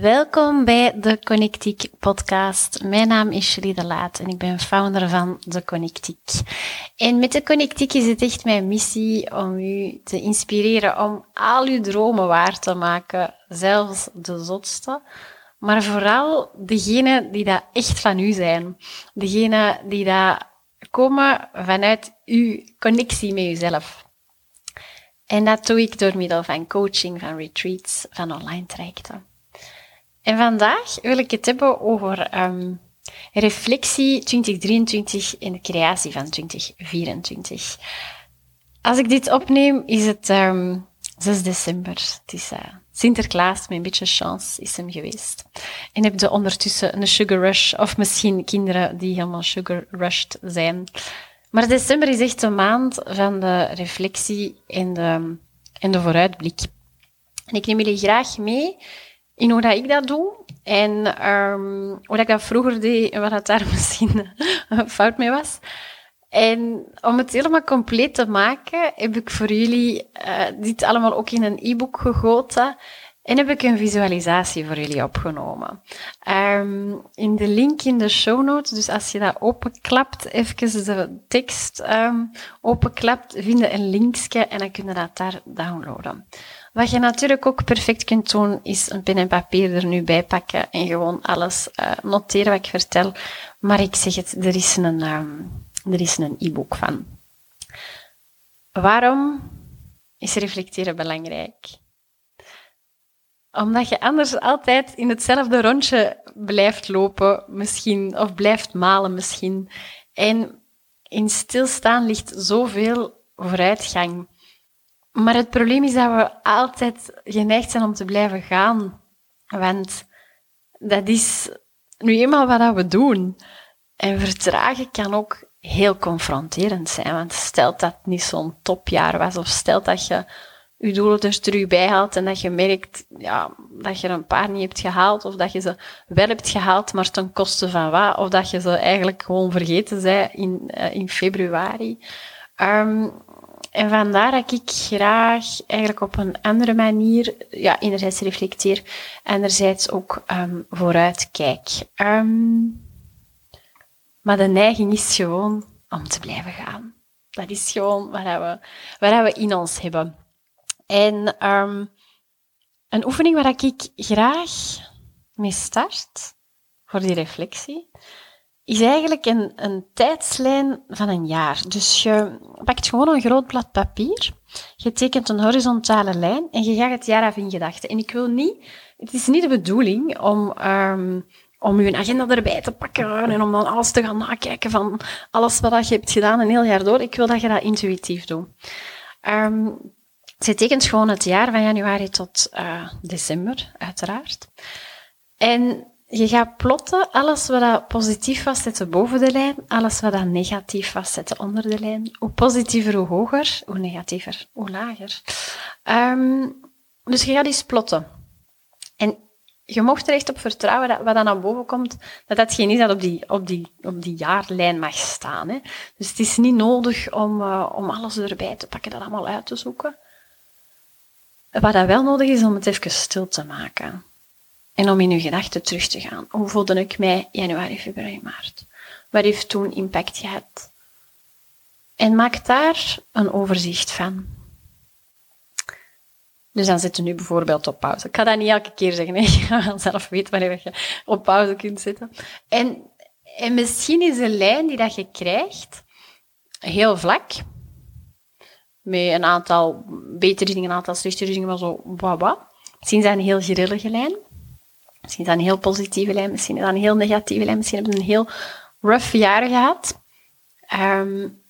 Welkom bij de Connectiek podcast. Mijn naam is Julie de Laat en ik ben founder van de Connectiek. En met de Connectiek is het echt mijn missie om u te inspireren om al uw dromen waar te maken, zelfs de zotste. Maar vooral degene die dat echt van u zijn. Degene die dat komen vanuit uw connectie met uzelf. En dat doe ik door middel van coaching, van retreats, van online trajecten. En vandaag wil ik het hebben over um, reflectie 2023 en de creatie van 2024. Als ik dit opneem, is het um, ehm, 6 december. Het is uh, Sinterklaas, met een beetje chance is hem geweest. En heb je ondertussen een sugar rush, of misschien kinderen die helemaal sugar rushed zijn. Maar december is echt de maand van de reflectie en de, en de vooruitblik. En ik neem jullie graag mee in hoe dat ik dat doe. En um, hoe dat ik dat vroeger deed en wat daar misschien fout mee was. En om het helemaal compleet te maken, heb ik voor jullie uh, dit allemaal ook in een e-book gegoten. En heb ik een visualisatie voor jullie opgenomen. Um, in de link in de show notes, dus als je dat openklapt, even de tekst um, openklapt, vind je een linkje en dan kun je dat daar downloaden. Wat je natuurlijk ook perfect kunt doen, is een pen en papier er nu bij pakken en gewoon alles uh, noteren wat ik vertel. Maar ik zeg het, er is een, um, er is een e-book van. Waarom is reflecteren belangrijk? Omdat je anders altijd in hetzelfde rondje blijft lopen, misschien, of blijft malen misschien. En in stilstaan ligt zoveel vooruitgang. Maar het probleem is dat we altijd geneigd zijn om te blijven gaan. Want dat is nu eenmaal wat we doen. En vertragen kan ook heel confronterend zijn. Want stelt dat het niet zo'n topjaar was, of stelt dat je je doelen er terug bij haalt en dat je merkt ja, dat je er een paar niet hebt gehaald, of dat je ze wel hebt gehaald, maar ten koste van wat, of dat je ze eigenlijk gewoon vergeten zei in, uh, in februari. Um, en vandaar dat ik graag eigenlijk op een andere manier, ja, enerzijds reflecteer, anderzijds ook um, vooruit kijk. Um, maar de neiging is gewoon om te blijven gaan. Dat is gewoon wat we, wat we in ons hebben. En um, een oefening waar ik graag mee start, voor die reflectie, is eigenlijk een, een tijdslijn van een jaar. Dus je pakt gewoon een groot blad papier, je tekent een horizontale lijn en je gaat het jaar af in gedachten. En ik wil niet, het is niet de bedoeling om, um, om je agenda erbij te pakken en om dan alles te gaan nakijken van alles wat je hebt gedaan een heel jaar door. Ik wil dat je dat intuïtief doet. Um, je tekent gewoon het jaar van januari tot uh, december, uiteraard. En je gaat plotten alles wat dat positief was, boven de lijn. Alles wat dat negatief was, onder de lijn. Hoe positiever, hoe hoger. Hoe negatiever, hoe lager. Um, dus je gaat eens plotten. En je mocht er echt op vertrouwen dat wat dan naar boven komt, dat dat geen is dat op die, op die, op die jaarlijn mag staan. Hè. Dus het is niet nodig om, uh, om alles erbij te pakken, dat allemaal uit te zoeken. Wat dat wel nodig is om het even stil te maken. En om in uw gedachten terug te gaan. Hoe voelde ik mij januari, februari, maart? Wat heeft toen impact gehad? En maak daar een overzicht van. Dus dan zit je nu bijvoorbeeld op pauze. Ik ga dat niet elke keer zeggen. Nee. Je gaat zelf weten wanneer je op pauze kunt zitten. En, en misschien is de lijn die dat je krijgt heel vlak. Met een aantal betere dingen, een aantal slechtere dingen, maar zo wat wat. Misschien is dat een heel grillige lijn. Misschien is dat een heel positieve lijn, misschien is dat een heel negatieve lijn, misschien hebben we een heel rough jaar gehad. Um,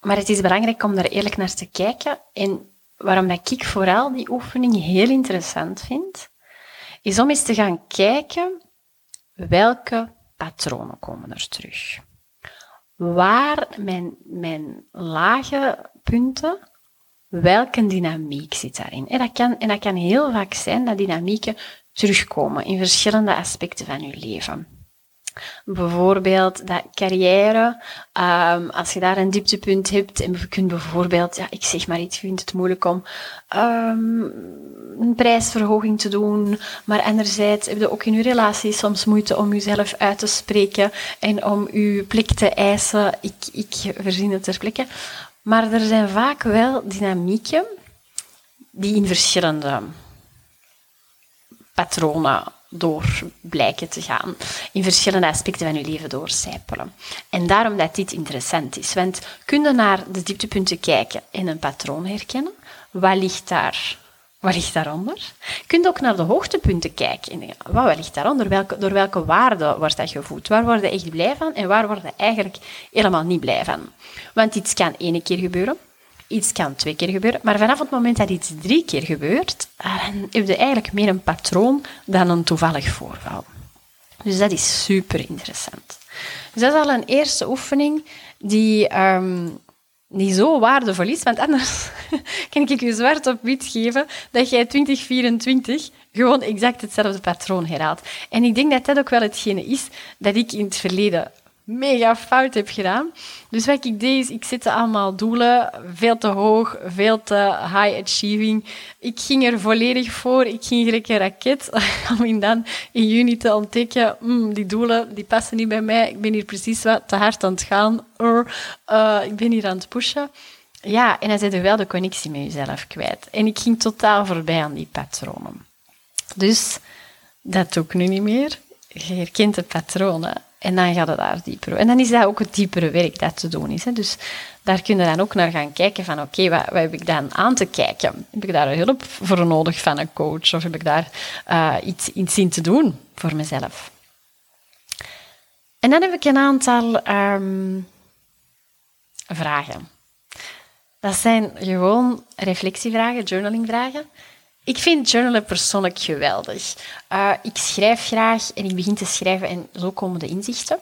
maar het is belangrijk om daar eerlijk naar te kijken. En waarom dat ik vooral die oefening heel interessant vind, is om eens te gaan kijken welke patronen komen er terug. Waar mijn, mijn lage punten, welke dynamiek zit daarin? En dat, kan, en dat kan heel vaak zijn dat dynamieken terugkomen in verschillende aspecten van je leven. Bijvoorbeeld dat carrière, um, als je daar een dieptepunt hebt en je kunt bijvoorbeeld, ja, ik zeg maar iets, vindt het moeilijk om um, een prijsverhoging te doen, maar anderzijds heb je ook in je relatie soms moeite om jezelf uit te spreken en om je plek te eisen. Ik, ik verzin het ter plekke. Maar er zijn vaak wel dynamieken die in verschillende patronen door blijken te gaan. In verschillende aspecten van je leven doorcijpelen. En daarom dat dit interessant is. Want kun je naar de dieptepunten kijken en een patroon herkennen. Wat ligt daar? Wat ligt daaronder? Je kunt ook naar de hoogtepunten kijken. En wat ligt daaronder? Welke, door welke waarden wordt dat gevoed? Waar word je echt blij van en waar word je eigenlijk helemaal niet blij van? Want iets kan één keer gebeuren, Iets kan twee keer gebeuren, maar vanaf het moment dat iets drie keer gebeurt, dan heb je eigenlijk meer een patroon dan een toevallig voorval. Dus dat is super interessant. Dus dat is al een eerste oefening die, um, die zo waardevol is, want anders kan ik je zwart op wit geven dat jij 2024 gewoon exact hetzelfde patroon herhaalt. En ik denk dat dat ook wel hetgene is dat ik in het verleden mega fout heb gedaan. Dus wat ik deed, is, ik zette allemaal doelen, veel te hoog, veel te high achieving. Ik ging er volledig voor, ik ging gelijk een raket, om dan in juni te ontdekken, mm, die doelen, die passen niet bij mij, ik ben hier precies wat te hard aan het gaan, uh, ik ben hier aan het pushen. Ja, en dan zit er wel de connectie met jezelf kwijt. En ik ging totaal voorbij aan die patronen. Dus dat doe ik nu niet meer. Je herkent de patronen. En dan gaat het daar dieper. En dan is dat ook het diepere werk dat te doen is. Hè. Dus daar kun je dan ook naar gaan kijken van oké, wat, wat, heb ik dan aan te kijken? Heb ik daar hulp voor nodig van een coach? Of heb ik daar uh, iets, iets in te doen voor mezelf? En dan heb ik een aantal um, vragen. Dat zijn gewoon reflectievragen, journalingvragen. Ik vind journalen persoonlijk geweldig. Uh, ik schrijf graag en ik begin te schrijven en zo komen de inzichten.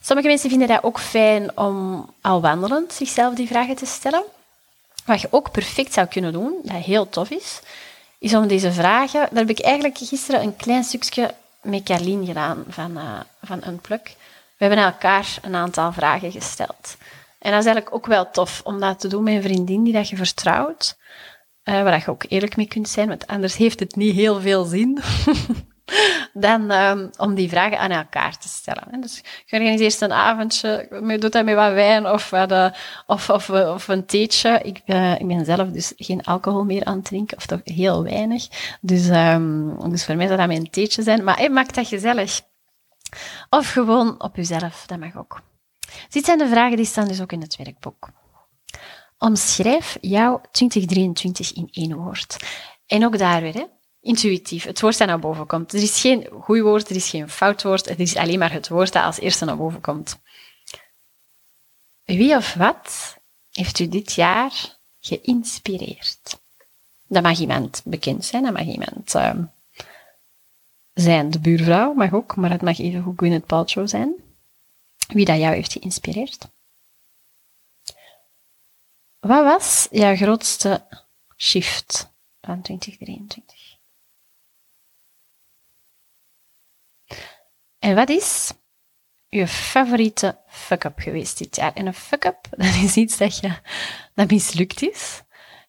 Sommige mensen vinden dat ook fijn om al wandelend zichzelf die vragen te stellen. Wat je ook perfect zou kunnen doen, dat heel tof is, is om deze vragen... Daar heb ik eigenlijk gisteren een klein stukje met Carlien gedaan van, uh, van Unplug. We hebben elkaar een aantal vragen gesteld. En dat is eigenlijk ook wel tof om dat te doen met een vriendin die dat je vertrouwt. Uh, waar je ook eerlijk mee kunt zijn, want anders heeft het niet heel veel zin. dan um, om die vragen aan elkaar te stellen. Dus je organiseert een avondje, je doet dat met wat wijn of, wat, uh, of, of, of, een theetje. Ik, uh, ik ben zelf dus geen alcohol meer aan het drinken, of toch heel weinig. Dus, um, dus voor mij zou dat een theetje zijn. Maar hey, maak dat gezellig. Of gewoon op jezelf, dat mag ook. Dit zijn de vragen die staan dus ook in het werkboek. Omschrijf jouw 2023 in één woord. En ook daar weer, intuïtief, het woord dat naar boven komt. Er is geen goed woord, er is geen fout woord, het is alleen maar het woord dat als eerste naar boven komt. Wie of wat heeft u dit jaar geïnspireerd? Dat mag iemand bekend zijn, dat mag iemand uh, zijn. De buurvrouw mag ook, maar het mag even goed het Paltrow zijn. Wie dat jou heeft geïnspireerd. Wat was jouw grootste shift van 2023? En wat is je favoriete fuck-up geweest dit jaar? En een fuck-up, dat is iets dat, je, dat mislukt is.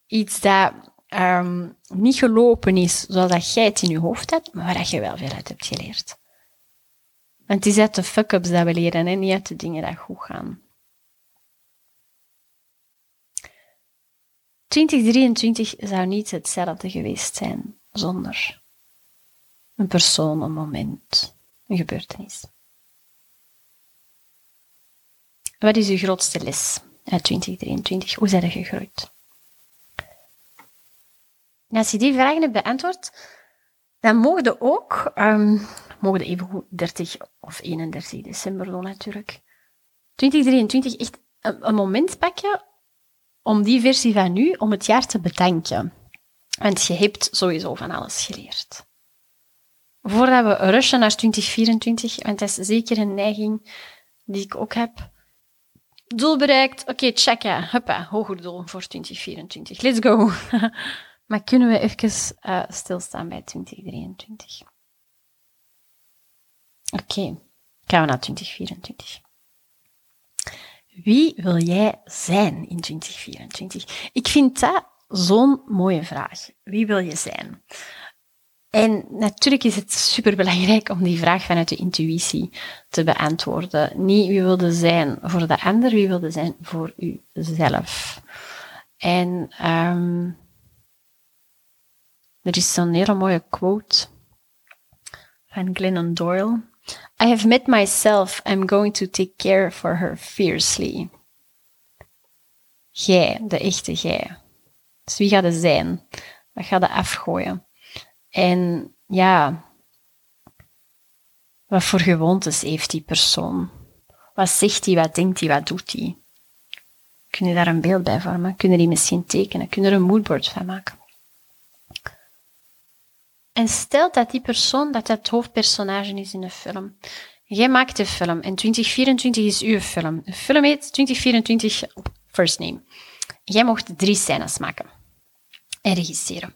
Iets dat um, niet gelopen is zoals dat jij het in je hoofd hebt, maar waar je wel veel uit hebt geleerd. Want het is uit de fuck-ups dat we leren en niet uit de dingen die goed gaan. 2023 zou niet hetzelfde geweest zijn zonder een persoon, een moment, een gebeurtenis. Wat is uw grootste les uit 2023? Hoe zijn je gegroeid? Als je die vragen hebt beantwoord, dan mogen je ook, um, mogen even 30 of 31 december doen natuurlijk, 2023 echt een, een moment pakken om die versie van nu, om het jaar te bedanken. Want je hebt sowieso van alles geleerd. Voordat we rushen naar 2024, want dat is zeker een neiging die ik ook heb. Doel bereikt, oké, checken. Huppa, hoger doel voor 2024. Let's go. maar kunnen we even uh, stilstaan bij 2023? Oké. Okay. Gaan we naar 2024. Wie wil jij zijn in 2024? Ik vind dat zo'n mooie vraag. Wie wil je zijn? En natuurlijk is het superbelangrijk om die vraag vanuit de intuïtie te beantwoorden. Niet wie wilde zijn voor de ander, wie wilde zijn voor uzelf. En um, er is zo'n hele mooie quote van Glennon Doyle. I have met myself, I'm going to take care for her fiercely. Jij, de echte jij. Dus wie gaat er zijn? Wat gaat er afgooien? En ja, wat voor gewoontes heeft die persoon? Wat zegt hij, wat denkt hij, wat doet hij? Kun je daar een beeld bij vormen? Kun je die misschien tekenen? Kun je er een moodboard van maken? En stel dat die persoon dat het hoofdpersonage is in een film. Jij maakt de film en 2024 is uw film. De film heet 2024 First Name. Jij mocht drie scènes maken en regisseren.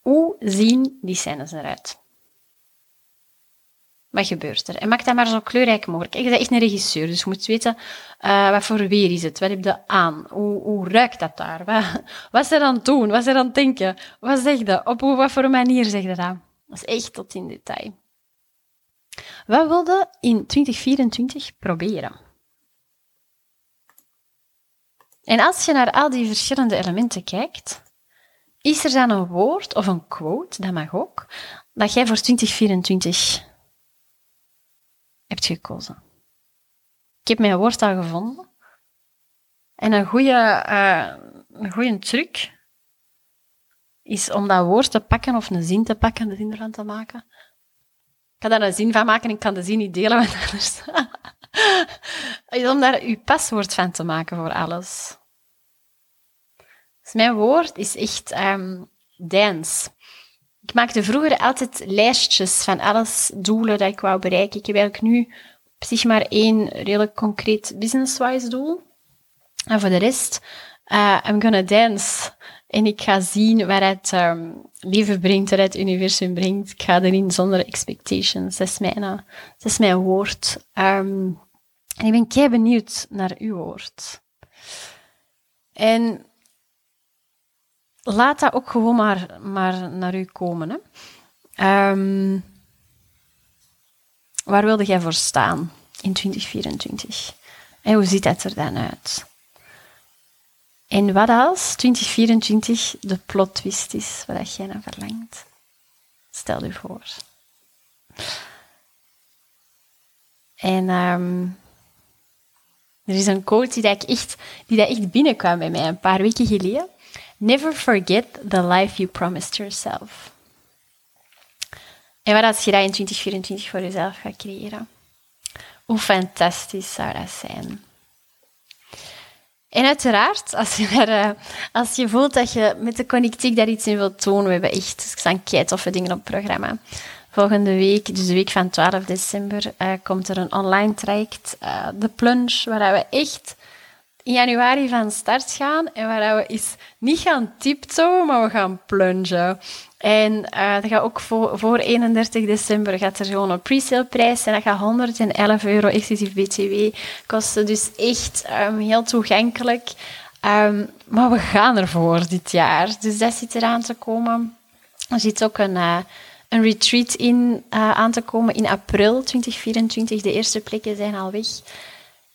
Hoe zien die scènes eruit? Wat gebeurt er? En maak dat maar zo kleurrijk mogelijk. Ik ben echt een regisseur, dus je moet weten uh, wat voor weer is het, wat heb je aan, hoe, hoe ruikt dat daar, wat, ze dan doen, wat ze dan denken, wat zeg je, op wat voor manier zeg je dat? Dat is echt tot in detail. Wat wilde in 2024 proberen? En als je naar al die verschillende elementen kijkt, is er dan een woord of een quote, dat mag ook, dat jij voor 2024 hebt gekozen? Ik heb mijn woord al gevonden. En een goede, uh, een goede truc is om dat woord te pakken of een zin te pakken, de zin ervan te maken. Ik kan daar een zin van maken en ik kan de zin niet delen, want anders... is om daar uw paswoord van te maken voor alles. Dus mijn woord is echt um, dance. Ik maakte vroeger altijd lijstjes van alles doelen dat ik wou bereiken. Ik heb eigenlijk nu op zich maar één redelijk concreet business-wise doel. En voor de rest, uh, I'm gonna dance. En ik ga zien waar het um, leven brengt, waar het universum brengt. Ik ga erin zonder expectations. Dat is mijn, uh, dat is mijn woord. Um, en ik ben kei benieuwd naar uw woord. En laat dat ook gewoon maar, maar naar u komen. Hè. Um, waar wilde jij voor staan in 2024? En hoe ziet dat er dan uit? En wat als 2024 de plot twist is wat jij naar verlangt? Stel je voor. En um, er is een quote die, dat echt, die dat echt binnenkwam bij mij een paar weken geleden. Never forget the life you promised yourself. En wat als je dat in 2024 voor jezelf gaat creëren? Hoe fantastisch zou dat zijn? En uiteraard, als je, eh, als je voelt dat je met de connectiek daar iets in wilt doen, we hebben echt staan kei toffe dingen op het programma. Volgende week, dus de week van 12 december, uh, komt er een online traject, uh, de Plunge, waar we echt in januari van start gaan en waar we eens niet gaan tiptoe, maar we gaan plungen. En uh, dat gaat ook voor, voor 31 december gaat er gewoon een pre-sale prijs en dat gaat 111 euro exclusief BTW kosten. Dus echt um, heel toegankelijk. Um, maar we gaan ervoor dit jaar. Dus dat zit eraan te komen. Er zit ook een, uh, een retreat in uh, aan te komen in april 2024. De eerste plekken zijn al weg.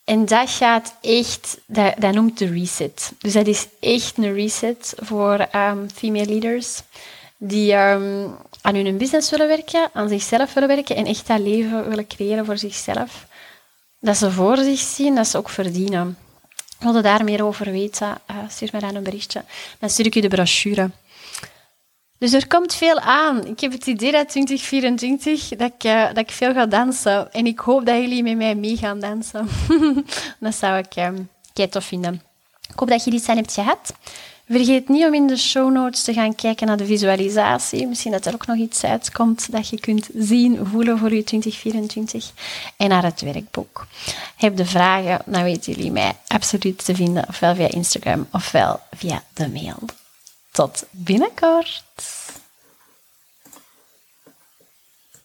En dat gaat echt, dat, noemt de reset. Dus dat is echt een reset voor um, female leaders die um, aan hun business willen werken, aan zichzelf willen werken en echt dat leven willen creëren voor zichzelf. Dat ze voor zich zien, dat ze ook verdienen. Wil je daar meer over weten, uh, stuur me dan een berichtje. Dan stuur ik je de brochure. Dus er komt veel aan. Ik heb het idee dat 2024 dat ik, uh, dat ik veel ga dansen. En ik hoop dat jullie met mij mee gaan dansen. dat zou ik uh, tof vinden. Ik hoop dat je iets aan hebt gehad. Vergeet niet om in de show notes te gaan kijken naar de visualisatie. Misschien dat er ook nog iets uitkomt dat je kunt zien, voelen voor je 2024. En naar het werkboek. Heb de vragen, dan weten jullie mij absoluut te vinden, ofwel via Instagram ofwel via de mail. Tot binnenkort.